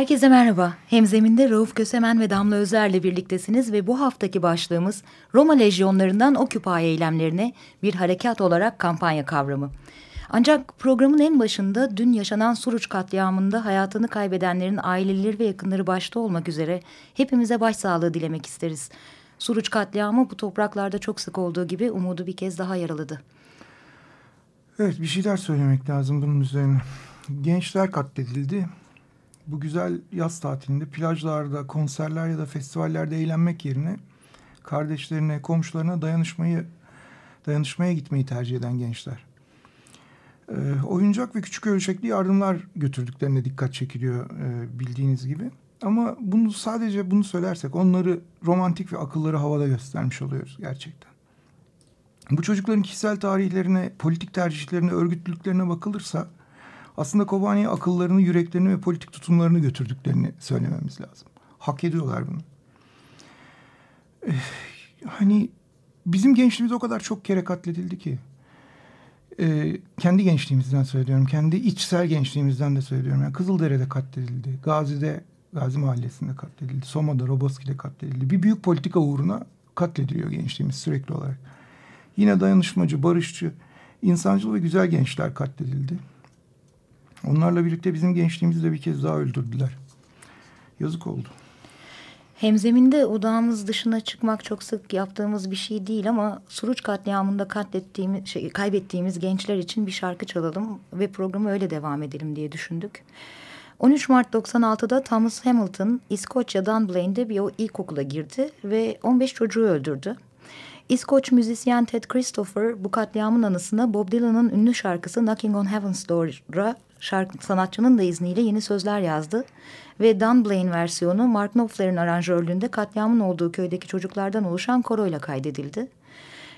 Herkese merhaba. Hemzeminde Rauf Kösemen ve Damla Özer'le birliktesiniz ve bu haftaki başlığımız Roma lejyonlarından Occupy eylemlerine bir harekat olarak kampanya kavramı. Ancak programın en başında dün yaşanan Suruç katliamında hayatını kaybedenlerin aileleri ve yakınları başta olmak üzere hepimize başsağlığı dilemek isteriz. Suruç katliamı bu topraklarda çok sık olduğu gibi umudu bir kez daha yaraladı. Evet bir şeyler söylemek lazım bunun üzerine. Gençler katledildi bu güzel yaz tatilinde plajlarda, konserler ya da festivallerde eğlenmek yerine kardeşlerine, komşularına dayanışmayı dayanışmaya gitmeyi tercih eden gençler. E, oyuncak ve küçük ölçekli yardımlar götürdüklerine dikkat çekiliyor e, bildiğiniz gibi. Ama bunu sadece bunu söylersek onları romantik ve akılları havada göstermiş oluyoruz gerçekten. Bu çocukların kişisel tarihlerine, politik tercihlerine, örgütlülüklerine bakılırsa aslında Kobani'ye akıllarını, yüreklerini ve politik tutumlarını götürdüklerini söylememiz lazım. Hak ediyorlar bunu. Ee, hani bizim gençliğimiz o kadar çok kere katledildi ki. Ee, kendi gençliğimizden söylüyorum. Kendi içsel gençliğimizden de söylüyorum. Yani Kızıldere'de katledildi. Gazi'de, Gazi Mahallesi'nde katledildi. Soma'da, Roboski'de katledildi. Bir büyük politika uğruna katlediliyor gençliğimiz sürekli olarak. Yine dayanışmacı, barışçı, insancıl ve güzel gençler katledildi. Onlarla birlikte bizim gençliğimizi de bir kez daha öldürdüler. Yazık oldu. Hemzeminde odağımız dışına çıkmak çok sık yaptığımız bir şey değil ama Suruç katliamında katlettiğimiz, şey, kaybettiğimiz gençler için bir şarkı çalalım ve programı öyle devam edelim diye düşündük. 13 Mart 96'da Thomas Hamilton İskoçya Dunblaine'de bir o ilkokula girdi ve 15 çocuğu öldürdü. İskoç müzisyen Ted Christopher bu katliamın anısına Bob Dylan'ın ünlü şarkısı Knocking on Heaven's Door'a şarkı sanatçının da izniyle yeni sözler yazdı. Ve Dunblane versiyonu Mark Knopfler'in aranjörlüğünde katliamın olduğu köydeki çocuklardan oluşan koroyla kaydedildi.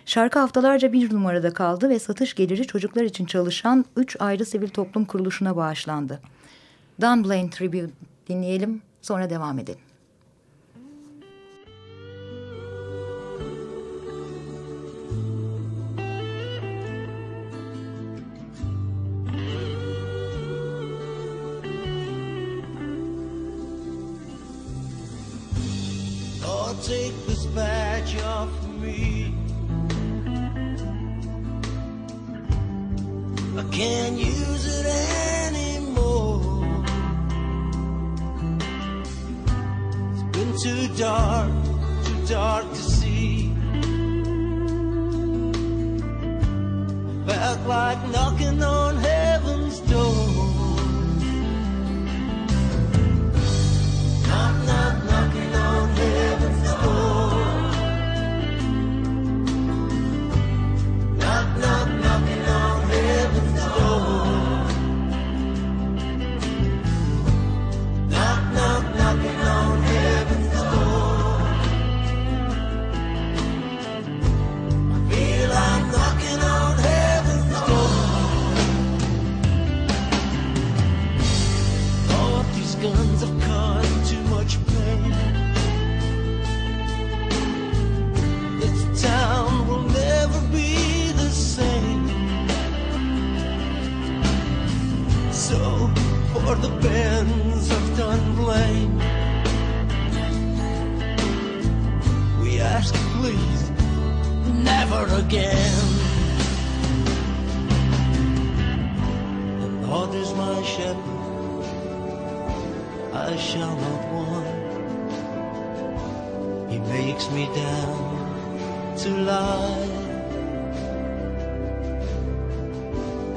Şarkı haftalarca bir numarada kaldı ve satış geliri çocuklar için çalışan üç ayrı sivil toplum kuruluşuna bağışlandı. Dunblane Tribute dinleyelim sonra devam edelim. Take this badge off me. I can't use it anymore. It's been too dark, too dark to see. Felt like knocking on heaven's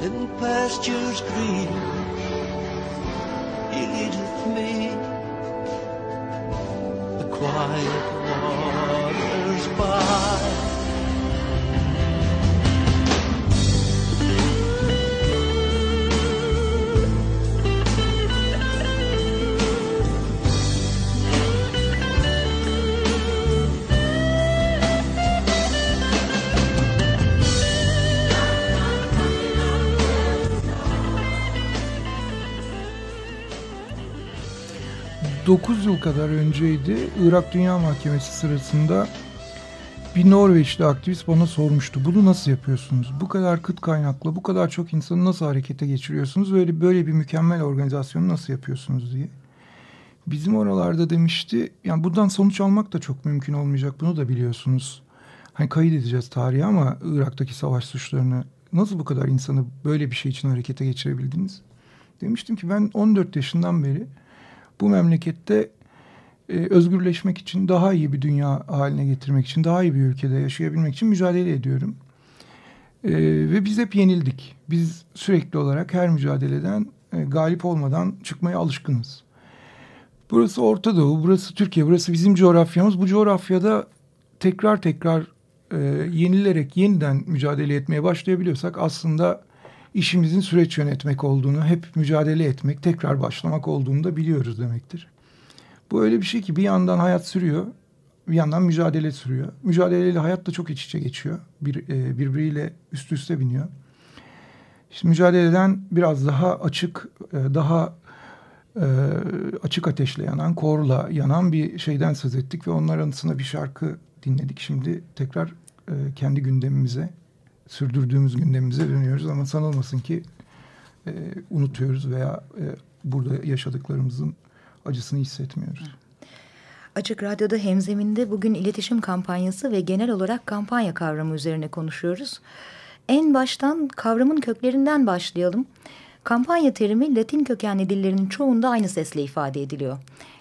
in pastures green. He leadeth me the quiet waters by. Dokuz yıl kadar önceydi. Irak Dünya Mahkemesi sırasında bir Norveçli aktivist bana sormuştu. Bunu nasıl yapıyorsunuz? Bu kadar kıt kaynaklı, bu kadar çok insanı nasıl harekete geçiriyorsunuz? Böyle böyle bir mükemmel organizasyonu nasıl yapıyorsunuz diye. Bizim oralarda demişti. Yani buradan sonuç almak da çok mümkün olmayacak. Bunu da biliyorsunuz. Hani kayıt edeceğiz tarihi ama Irak'taki savaş suçlarını nasıl bu kadar insanı böyle bir şey için harekete geçirebildiniz? Demiştim ki ben 14 yaşından beri bu memlekette e, özgürleşmek için, daha iyi bir dünya haline getirmek için, daha iyi bir ülkede yaşayabilmek için mücadele ediyorum. E, ve biz hep yenildik. Biz sürekli olarak her mücadeleden e, galip olmadan çıkmaya alışkınız. Burası Orta Doğu, burası Türkiye, burası bizim coğrafyamız. Bu coğrafyada tekrar tekrar e, yenilerek yeniden mücadele etmeye başlayabiliyorsak aslında işimizin süreç yönetmek olduğunu, hep mücadele etmek, tekrar başlamak olduğunu da biliyoruz demektir. Bu öyle bir şey ki bir yandan hayat sürüyor, bir yandan mücadele sürüyor. Mücadeleyle hayat da çok iç içe geçiyor. Bir, e, birbiriyle üst üste biniyor. İşte mücadeleden biraz daha açık, e, daha e, açık ateşle yanan, korla yanan bir şeyden söz ettik ve onlar anısına bir şarkı dinledik. Şimdi tekrar e, kendi gündemimize, sürdürdüğümüz gündemimize dönüyoruz ama sanılmasın ki e, unutuyoruz veya e, burada yaşadıklarımızın acısını hissetmiyoruz. Açık Radyo'da hemzeminde bugün iletişim kampanyası ve genel olarak kampanya kavramı üzerine konuşuyoruz. En baştan kavramın köklerinden başlayalım. Kampanya terimi Latin kökenli dillerin çoğunda aynı sesle ifade ediliyor.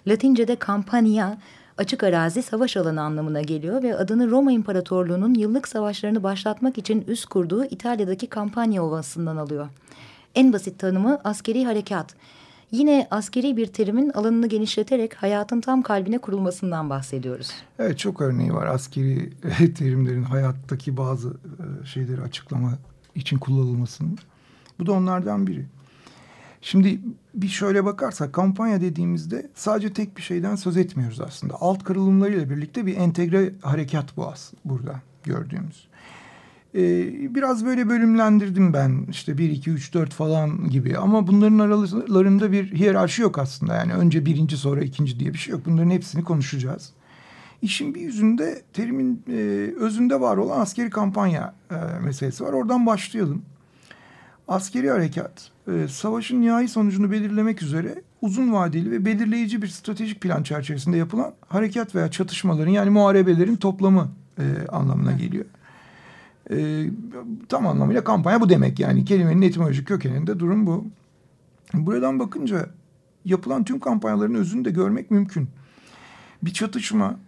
Latince'de kampanya açık arazi savaş alanı anlamına geliyor ve adını Roma İmparatorluğu'nun yıllık savaşlarını başlatmak için üst kurduğu İtalya'daki Kampanya Ovası'ndan alıyor. En basit tanımı askeri harekat. Yine askeri bir terimin alanını genişleterek hayatın tam kalbine kurulmasından bahsediyoruz. Evet çok örneği var askeri terimlerin hayattaki bazı e, şeyleri açıklama için kullanılmasının. Bu da onlardan biri. Şimdi bir şöyle bakarsak kampanya dediğimizde sadece tek bir şeyden söz etmiyoruz aslında. Alt kırılımlarıyla birlikte bir entegre harekat bu aslında burada gördüğümüz. Ee, biraz böyle bölümlendirdim ben işte bir iki üç dört falan gibi ama bunların aralarında bir hiyerarşi yok aslında. Yani önce birinci sonra ikinci diye bir şey yok. Bunların hepsini konuşacağız. İşin bir yüzünde terimin e, özünde var olan askeri kampanya e, meselesi var. Oradan başlayalım. Askeri harekat e, savaşın nihai sonucunu belirlemek üzere uzun vadeli ve belirleyici bir stratejik plan çerçevesinde yapılan harekat veya çatışmaların yani muharebelerin toplamı e, anlamına geliyor. E, tam anlamıyla kampanya bu demek yani kelimenin etimolojik kökeninde durum bu. Buradan bakınca yapılan tüm kampanyaların özünü de görmek mümkün. Bir çatışma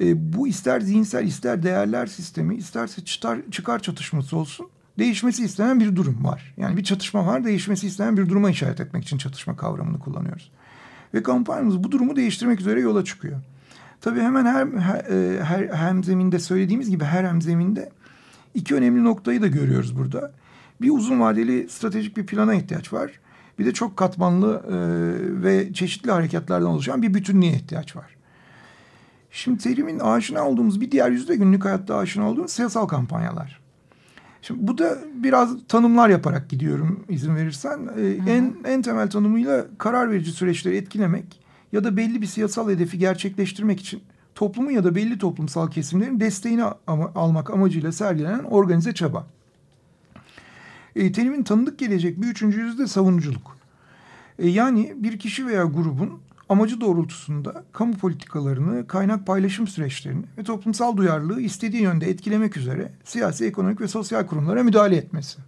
e, bu ister zihinsel ister değerler sistemi isterse çıtar, çıkar çatışması olsun değişmesi istenen bir durum var. Yani bir çatışma var, değişmesi istenen bir duruma işaret etmek için çatışma kavramını kullanıyoruz. Ve kampanyamız bu durumu değiştirmek üzere yola çıkıyor. Tabii hemen her, her, e, her hemzeminde söylediğimiz gibi her hemzeminde iki önemli noktayı da görüyoruz burada. Bir uzun vadeli stratejik bir plana ihtiyaç var. Bir de çok katmanlı e, ve çeşitli hareketlerden oluşan bir bütünlüğe ihtiyaç var. Şimdi terimin aşina olduğumuz bir diğer yüzde günlük hayatta aşina olduğumuz siyasal kampanyalar. Şimdi bu da biraz tanımlar yaparak gidiyorum izin verirsen. Ee, en en temel tanımıyla karar verici süreçleri etkilemek ya da belli bir siyasal hedefi gerçekleştirmek için toplumun ya da belli toplumsal kesimlerin desteğini ama, almak amacıyla sergilenen organize çaba. E, tenimin tanıdık gelecek bir üçüncü yüzde savunuculuk. E, yani bir kişi veya grubun amacı doğrultusunda kamu politikalarını, kaynak paylaşım süreçlerini ve toplumsal duyarlılığı istediği yönde etkilemek üzere siyasi, ekonomik ve sosyal kurumlara müdahale etmesi.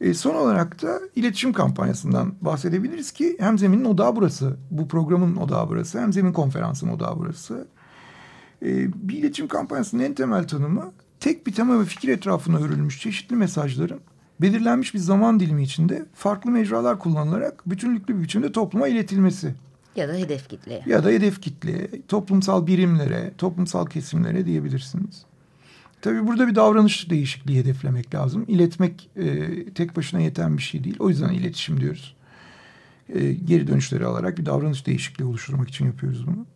E, son olarak da iletişim kampanyasından bahsedebiliriz ki hem zeminin odağı burası, bu programın odağı burası, hem zemin konferansının odağı burası. E, bir iletişim kampanyasının en temel tanımı tek bir tema ve fikir etrafına örülmüş çeşitli mesajların belirlenmiş bir zaman dilimi içinde farklı mecralar kullanılarak bütünlüklü bir biçimde topluma iletilmesi. Ya da hedef kitleye. Ya da hedef kitleye, toplumsal birimlere, toplumsal kesimlere diyebilirsiniz. Tabii burada bir davranış değişikliği hedeflemek lazım. İletmek e, tek başına yeten bir şey değil. O yüzden iletişim diyoruz. E, geri dönüşleri alarak bir davranış değişikliği oluşturmak için yapıyoruz bunu.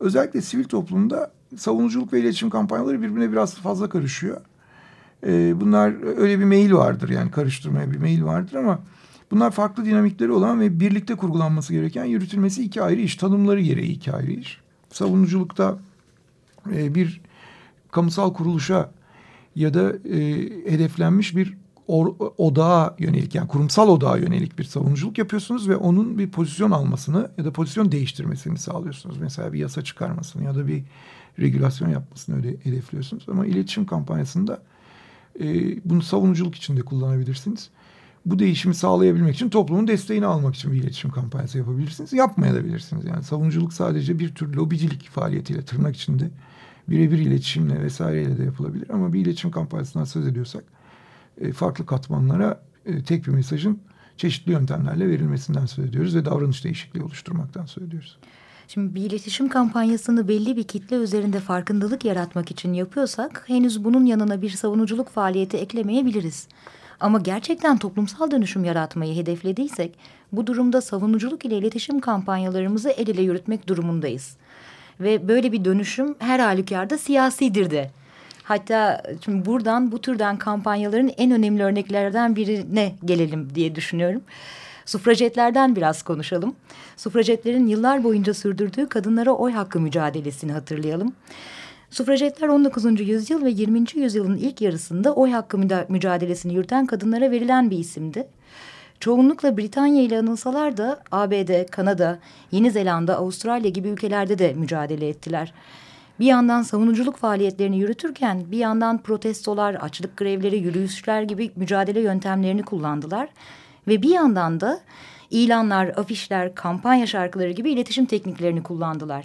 Özellikle sivil toplumda savunuculuk ve iletişim kampanyaları birbirine biraz fazla karışıyor. E, bunlar öyle bir mail vardır yani karıştırmaya bir mail vardır ama bunlar farklı dinamikleri olan ve birlikte kurgulanması gereken yürütülmesi iki ayrı iş. Tanımları gereği iki ayrı iş. Savunuculukta e, bir kamusal kuruluşa ya da e, hedeflenmiş bir or, odağa yönelik yani kurumsal odağa yönelik bir savunuculuk yapıyorsunuz ve onun bir pozisyon almasını ya da pozisyon değiştirmesini sağlıyorsunuz. Mesela bir yasa çıkarmasını ya da bir regülasyon yapmasını öyle hedefliyorsunuz. Ama iletişim kampanyasında bunu savunuculuk için de kullanabilirsiniz. Bu değişimi sağlayabilmek için toplumun desteğini almak için bir iletişim kampanyası yapabilirsiniz. Yapmayabilirsiniz. Yani savunuculuk sadece bir tür lobicilik faaliyetiyle tırnak içinde birebir iletişimle vesaireyle de yapılabilir. Ama bir iletişim kampanyasından söz ediyorsak e, farklı katmanlara e, tek bir mesajın çeşitli yöntemlerle verilmesinden söz ediyoruz ve davranış değişikliği oluşturmaktan söz ediyoruz. Şimdi bir iletişim kampanyasını belli bir kitle üzerinde farkındalık yaratmak için yapıyorsak henüz bunun yanına bir savunuculuk faaliyeti eklemeyebiliriz. Ama gerçekten toplumsal dönüşüm yaratmayı hedeflediysek bu durumda savunuculuk ile iletişim kampanyalarımızı el ele yürütmek durumundayız. Ve böyle bir dönüşüm her halükarda siyasidir de. Hatta şimdi buradan bu türden kampanyaların en önemli örneklerden birine gelelim diye düşünüyorum. Sufrajetlerden biraz konuşalım. Sufrajetlerin yıllar boyunca sürdürdüğü kadınlara oy hakkı mücadelesini hatırlayalım. Sufrajetler 19. yüzyıl ve 20. yüzyılın ilk yarısında oy hakkı mücadelesini yürüten kadınlara verilen bir isimdi. Çoğunlukla Britanya ile anılsalar da ABD, Kanada, Yeni Zelanda, Avustralya gibi ülkelerde de mücadele ettiler. Bir yandan savunuculuk faaliyetlerini yürütürken bir yandan protestolar, açlık grevleri, yürüyüşler gibi mücadele yöntemlerini kullandılar. Ve bir yandan da ilanlar, afişler, kampanya şarkıları gibi iletişim tekniklerini kullandılar.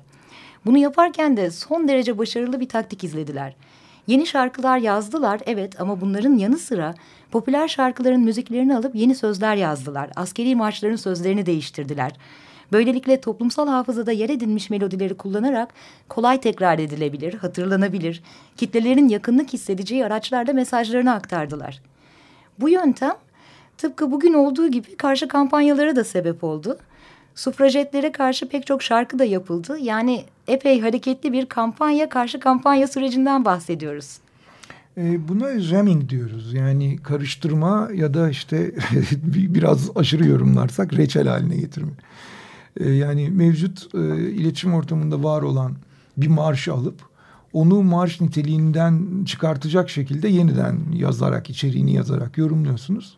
Bunu yaparken de son derece başarılı bir taktik izlediler. Yeni şarkılar yazdılar evet ama bunların yanı sıra popüler şarkıların müziklerini alıp yeni sözler yazdılar. Askeri marşların sözlerini değiştirdiler. Böylelikle toplumsal hafızada yer edinmiş melodileri kullanarak kolay tekrar edilebilir, hatırlanabilir, kitlelerin yakınlık hissedeceği araçlarda mesajlarını aktardılar. Bu yöntem tıpkı bugün olduğu gibi karşı kampanyalara da sebep oldu. Sufrajetlere karşı pek çok şarkı da yapıldı. Yani epey hareketli bir kampanya karşı kampanya sürecinden bahsediyoruz. E, buna jamming diyoruz. Yani karıştırma ya da işte biraz aşırı yorumlarsak reçel haline getirme. E, yani mevcut e, iletişim ortamında var olan bir marşı alıp onu marş niteliğinden çıkartacak şekilde yeniden yazarak, içeriğini yazarak yorumluyorsunuz.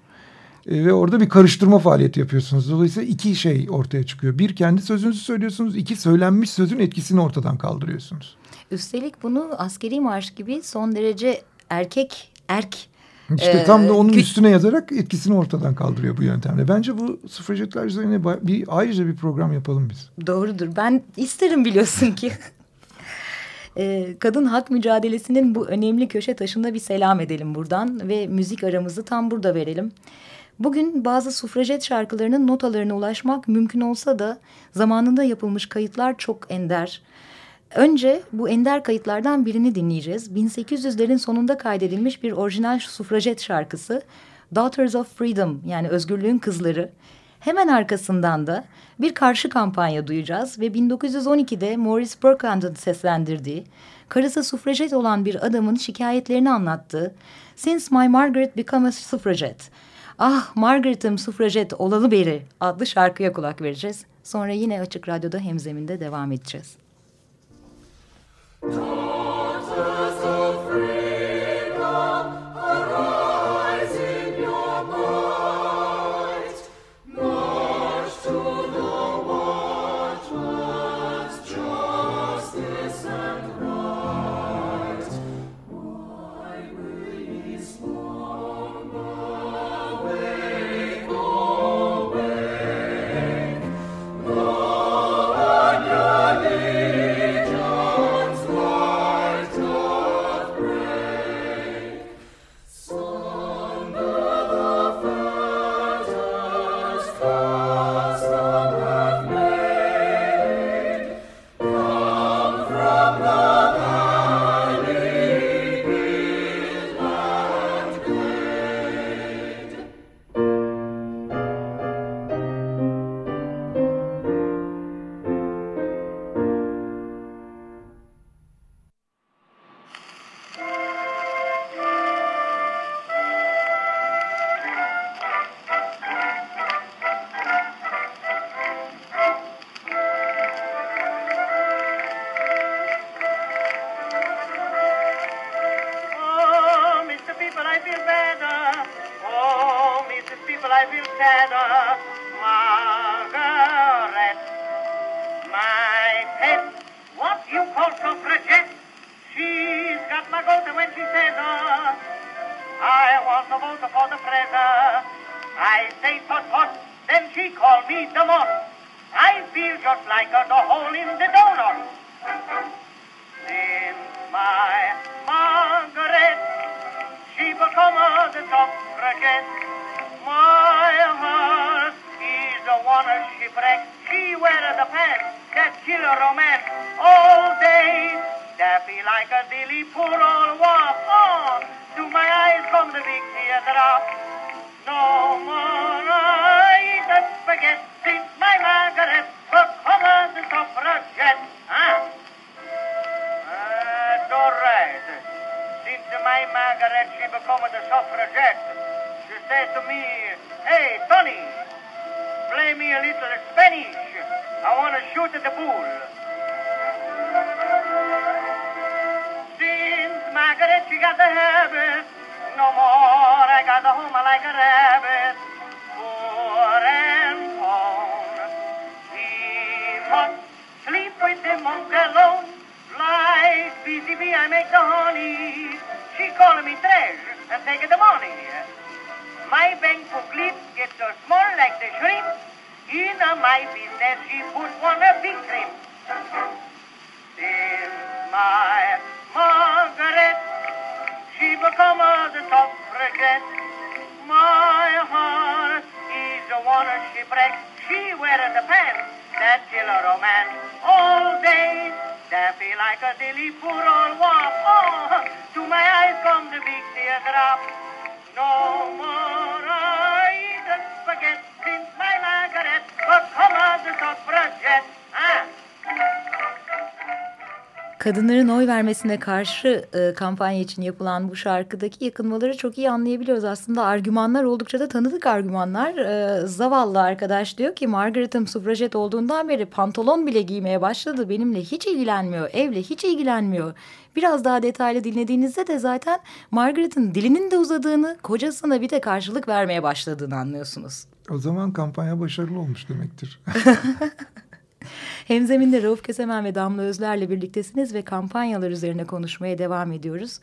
E, ve orada bir karıştırma faaliyeti yapıyorsunuz. Dolayısıyla iki şey ortaya çıkıyor. Bir kendi sözünüzü söylüyorsunuz. iki söylenmiş sözün etkisini ortadan kaldırıyorsunuz. Üstelik bunu askeri marş gibi son derece erkek erk işte tam da onun üstüne yazarak etkisini ortadan kaldırıyor bu yöntemle. Bence bu suffragetler üzerine bir ayrıca bir program yapalım biz. Doğrudur. Ben isterim biliyorsun ki. ee, kadın hak mücadelesinin bu önemli köşe taşında bir selam edelim buradan ve müzik aramızı tam burada verelim. Bugün bazı sufrajet şarkılarının notalarına ulaşmak mümkün olsa da zamanında yapılmış kayıtlar çok ender. Önce bu ender kayıtlardan birini dinleyeceğiz. 1800'lerin sonunda kaydedilmiş bir orijinal sufrajet şarkısı Daughters of Freedom yani özgürlüğün kızları. Hemen arkasından da bir karşı kampanya duyacağız ve 1912'de Morris Burkhand'ın seslendirdiği, karısı sufrajet olan bir adamın şikayetlerini anlattığı Since My Margaret Become a Suffragette Ah Margaret'ım sufrajet olalı beri adlı şarkıya kulak vereceğiz. Sonra yine Açık Radyo'da hemzeminde devam edeceğiz. vote old wop. Oh, to my eyes come the big teardrop. No more I eat the spaghetti since my Margaret become a the suffragette. Huh? That's all right. Since my Margaret, she become the suffragette, she said to me, Hey, Tony, play me a little Spanish. I want to shoot at the bull. She got the habit, no more I got the home like a rabbit. Poor and pound. He must sleep with the monk alone. Like busy bee, I make the honey. She call me trash and take the money. My bank book lid gets so small like the shrimp. In my business, she put one a big shrimp. Since my she become a the suffragette. My heart is a one a shipwreck. She wear the pants that kill a romance all day. Daffy like a dilly poor old wop. Oh, to my eyes come the big teardrop. No more I eat spaghetti since my Margaret become a the suffragette. Ah. Kadınların oy vermesine karşı e, kampanya için yapılan bu şarkıdaki yakınmaları çok iyi anlayabiliyoruz. Aslında argümanlar oldukça da tanıdık argümanlar. E, zavallı arkadaş diyor ki Margaret'ım sufrajet olduğundan beri pantolon bile giymeye başladı. Benimle hiç ilgilenmiyor, evle hiç ilgilenmiyor. Biraz daha detaylı dinlediğinizde de zaten Margaret'ın dilinin de uzadığını, kocasına bir de karşılık vermeye başladığını anlıyorsunuz. O zaman kampanya başarılı olmuş demektir. Hemzeminde Rauf Kesemen ve Damla Özler'le birliktesiniz ve kampanyalar üzerine konuşmaya devam ediyoruz.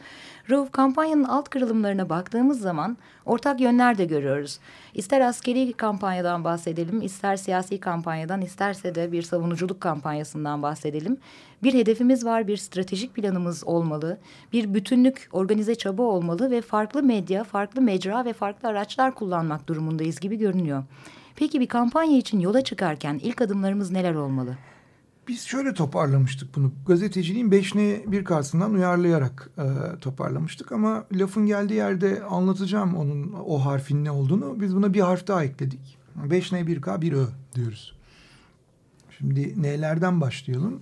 Rauf kampanyanın alt kırılımlarına baktığımız zaman ortak yönler de görüyoruz. İster askeri kampanyadan bahsedelim, ister siyasi kampanyadan, isterse de bir savunuculuk kampanyasından bahsedelim. Bir hedefimiz var, bir stratejik planımız olmalı, bir bütünlük, organize çaba olmalı ve farklı medya, farklı mecra ve farklı araçlar kullanmak durumundayız gibi görünüyor. Peki bir kampanya için yola çıkarken ilk adımlarımız neler olmalı? Biz şöyle toparlamıştık bunu. Gazeteciliğin beşne bir karşısından uyarlayarak e, toparlamıştık. Ama lafın geldiği yerde anlatacağım onun o harfin ne olduğunu. Biz buna bir harf daha ekledik. Beşne bir K bir Ö diyoruz. Şimdi nelerden başlayalım?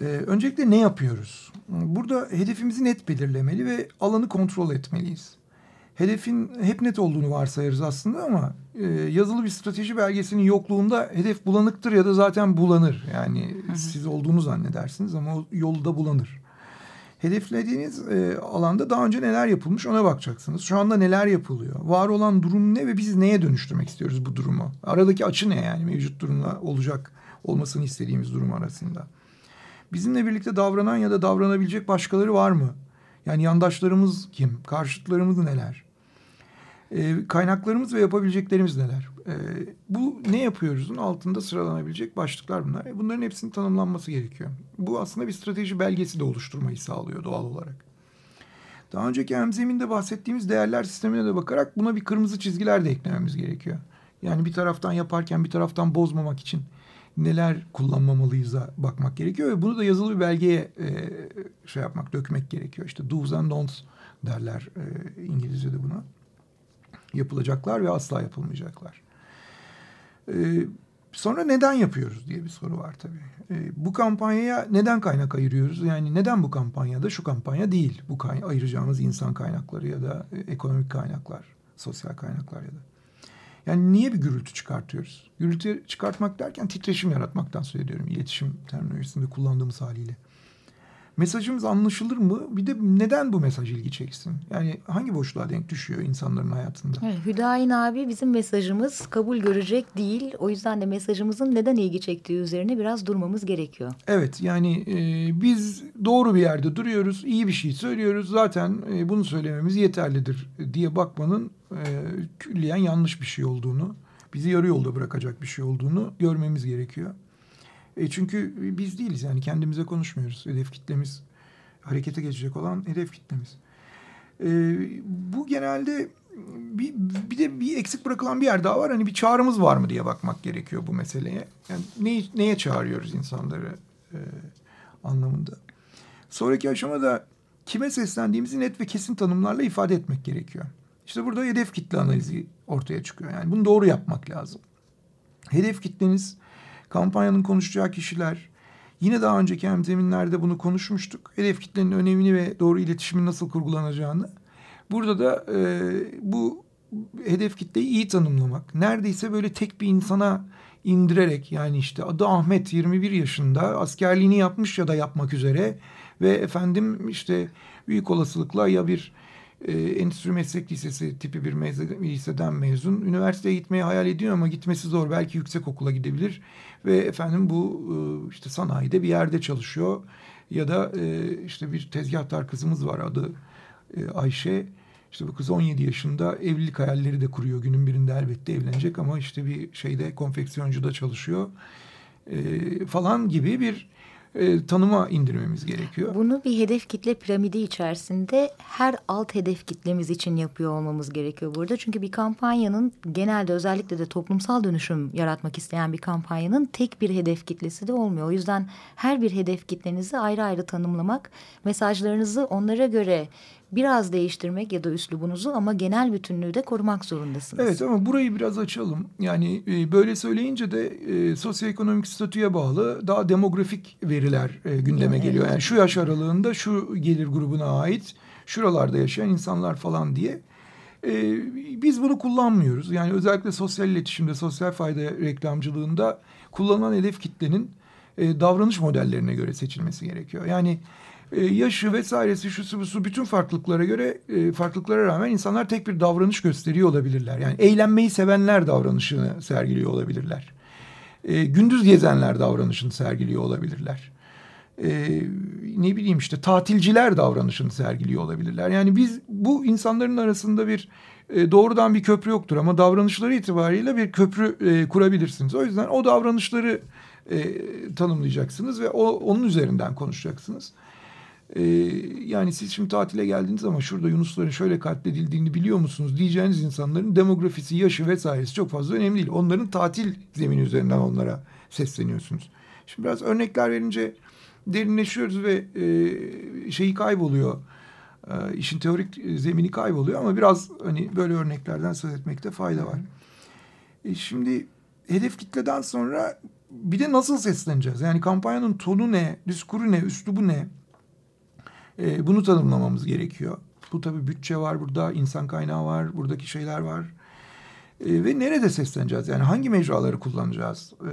Ee, öncelikle ne yapıyoruz? Burada hedefimizi net belirlemeli ve alanı kontrol etmeliyiz. Hedefin hep net olduğunu varsayarız aslında ama e, yazılı bir strateji belgesinin yokluğunda hedef bulanıktır ya da zaten bulanır. Yani hı hı. siz olduğunu zannedersiniz ama o yolu da bulanır. Hedeflediğiniz e, alanda daha önce neler yapılmış ona bakacaksınız. Şu anda neler yapılıyor? Var olan durum ne ve biz neye dönüştürmek istiyoruz bu durumu? Aradaki açı ne yani mevcut durumla olacak olmasını istediğimiz durum arasında? Bizimle birlikte davranan ya da davranabilecek başkaları var mı? Yani yandaşlarımız kim? Karşıtlarımız neler? E, kaynaklarımız ve yapabileceklerimiz neler? E, bu ne yapıyoruzun altında sıralanabilecek başlıklar bunlar. E, bunların hepsinin tanımlanması gerekiyor. Bu aslında bir strateji belgesi de oluşturmayı sağlıyor doğal olarak. Daha önceki hemzeminde bahsettiğimiz değerler sistemine de bakarak buna bir kırmızı çizgiler de eklememiz gerekiyor. Yani bir taraftan yaparken bir taraftan bozmamak için neler kullanmamalıyız'a bakmak gerekiyor ve bunu da yazılı bir belgeye e, şey yapmak, dökmek gerekiyor. İşte do's and don'ts derler e, İngilizce'de buna. Yapılacaklar ve asla yapılmayacaklar. E, sonra neden yapıyoruz diye bir soru var tabii. E, bu kampanyaya neden kaynak ayırıyoruz? Yani neden bu kampanyada şu kampanya değil? Bu kay ayıracağımız insan kaynakları ya da e, ekonomik kaynaklar, sosyal kaynaklar ya da. Yani niye bir gürültü çıkartıyoruz? Gürültü çıkartmak derken titreşim yaratmaktan söz ediyorum. İletişim terminolojisinde kullandığımız haliyle. Mesajımız anlaşılır mı? Bir de neden bu mesaj ilgi çeksin? Yani hangi boşluğa denk düşüyor insanların hayatında? Evet, Hüdayin abi bizim mesajımız kabul görecek değil. O yüzden de mesajımızın neden ilgi çektiği üzerine biraz durmamız gerekiyor. Evet yani e, biz doğru bir yerde duruyoruz, iyi bir şey söylüyoruz. Zaten e, bunu söylememiz yeterlidir diye bakmanın e, külliyen yanlış bir şey olduğunu, bizi yarı yolda bırakacak bir şey olduğunu görmemiz gerekiyor. E çünkü biz değiliz yani kendimize konuşmuyoruz. Hedef kitlemiz harekete geçecek olan hedef kitlemiz. E, bu genelde bir, bir de bir eksik bırakılan bir yer daha var. Hani bir çağrımız var mı diye bakmak gerekiyor bu meseleye. Yani ne, neye çağırıyoruz insanları e, anlamında. Sonraki aşamada kime seslendiğimizi net ve kesin tanımlarla ifade etmek gerekiyor. İşte burada hedef kitle analizi ortaya çıkıyor. Yani bunu doğru yapmak lazım. Hedef kitleniz kampanyanın konuşacağı kişiler, yine daha önceki hemzeminlerde bunu konuşmuştuk. Hedef kitlenin önemini ve doğru iletişimin nasıl kurgulanacağını. Burada da e, bu hedef kitleyi iyi tanımlamak. Neredeyse böyle tek bir insana indirerek yani işte adı Ahmet 21 yaşında askerliğini yapmış ya da yapmak üzere ve efendim işte büyük olasılıkla ya bir e, Endüstri Meslek Lisesi tipi bir liseden mezun. Üniversiteye gitmeyi hayal ediyor ama gitmesi zor. Belki yüksek okula gidebilir. Ve efendim bu e, işte sanayide bir yerde çalışıyor. Ya da e, işte bir tezgahtar kızımız var adı e, Ayşe. İşte bu kız 17 yaşında evlilik hayalleri de kuruyor. Günün birinde elbette evlenecek ama işte bir şeyde konfeksiyoncuda çalışıyor. Falan gibi bir e, tanıma indirmemiz gerekiyor. Bunu bir hedef kitle piramidi içerisinde her alt hedef kitlemiz için yapıyor olmamız gerekiyor burada. Çünkü bir kampanyanın genelde özellikle de toplumsal dönüşüm yaratmak isteyen bir kampanyanın tek bir hedef kitlesi de olmuyor. O yüzden her bir hedef kitlenizi ayrı ayrı tanımlamak, mesajlarınızı onlara göre biraz değiştirmek ya da üslubunuzu ama genel bütünlüğü de korumak zorundasınız. Evet ama burayı biraz açalım. Yani e, böyle söyleyince de e, sosyoekonomik statüye bağlı daha demografik veriler e, gündeme evet. geliyor. Yani şu yaş aralığında şu gelir grubuna ait şuralarda yaşayan insanlar falan diye. E, biz bunu kullanmıyoruz. Yani özellikle sosyal iletişimde, sosyal fayda reklamcılığında kullanılan hedef kitlenin e, davranış modellerine göre seçilmesi gerekiyor. Yani e, yaşı vesairesi şu su bütün farklılıklara göre e, farklılıklara rağmen insanlar tek bir davranış gösteriyor olabilirler. Yani eğlenmeyi sevenler davranışını sergiliyor olabilirler. E, gündüz gezenler davranışını sergiliyor olabilirler. Ne bileyim işte tatilciler davranışını sergiliyor olabilirler. Yani biz bu insanların arasında bir doğrudan bir köprü yoktur ama davranışları itibariyle bir köprü kurabilirsiniz. O yüzden o davranışları e, tanımlayacaksınız ve o onun üzerinden konuşacaksınız. Ee, yani siz şimdi tatile geldiniz ama şurada Yunusların şöyle katledildiğini biliyor musunuz diyeceğiniz insanların demografisi, yaşı vesairesi çok fazla önemli değil. Onların tatil zemini üzerinden onlara sesleniyorsunuz. Şimdi biraz örnekler verince derinleşiyoruz ve e, şeyi kayboluyor. E, işin teorik zemini kayboluyor ama biraz hani böyle örneklerden söz etmekte fayda var. E, şimdi hedef kitleden sonra bir de nasıl sesleneceğiz? Yani kampanyanın tonu ne, diskuru ne, üslubu ne? E, bunu tanımlamamız gerekiyor. Bu tabii bütçe var burada, insan kaynağı var, buradaki şeyler var. E, ve nerede sesleneceğiz? Yani hangi mecraları kullanacağız? E,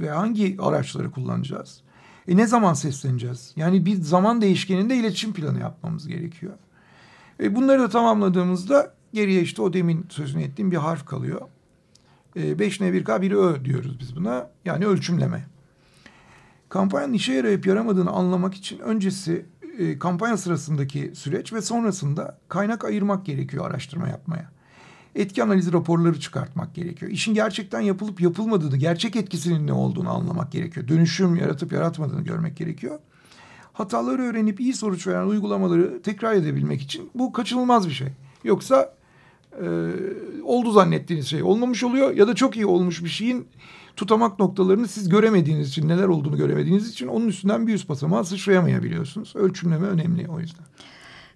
ve hangi araçları kullanacağız? E, ne zaman sesleneceğiz? Yani bir zaman değişkeninde iletişim planı yapmamız gerekiyor. E, bunları da tamamladığımızda geriye işte o demin sözünü ettiğim bir harf kalıyor. E, 5N1K biri Ö diyoruz biz buna. Yani ölçümleme. Kampanyanın işe yarayıp yaramadığını anlamak için öncesi e, kampanya sırasındaki süreç ve sonrasında kaynak ayırmak gerekiyor araştırma yapmaya. Etki analizi raporları çıkartmak gerekiyor. İşin gerçekten yapılıp yapılmadığını, gerçek etkisinin ne olduğunu anlamak gerekiyor. Dönüşüm yaratıp yaratmadığını görmek gerekiyor. Hataları öğrenip iyi sonuç veren uygulamaları tekrar edebilmek için bu kaçınılmaz bir şey. Yoksa e, oldu zannettiğiniz şey olmamış oluyor ya da çok iyi olmuş bir şeyin tutamak noktalarını siz göremediğiniz için, neler olduğunu göremediğiniz için onun üstünden bir yüz basamağı sıçrayamayabiliyorsunuz. Ölçümleme önemli o yüzden.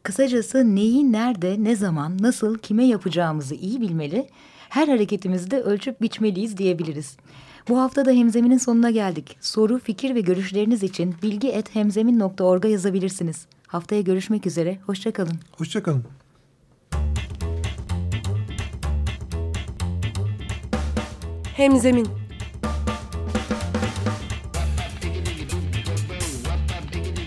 Kısacası neyi, nerede, ne zaman, nasıl, kime yapacağımızı iyi bilmeli, her hareketimizde ölçüp biçmeliyiz diyebiliriz. Bu hafta da Hemzemin'in sonuna geldik. Soru, fikir ve görüşleriniz için bilgi.hemzemin.org'a yazabilirsiniz. Haftaya görüşmek üzere, hoşçakalın. Hoşçakalın. Hemzemin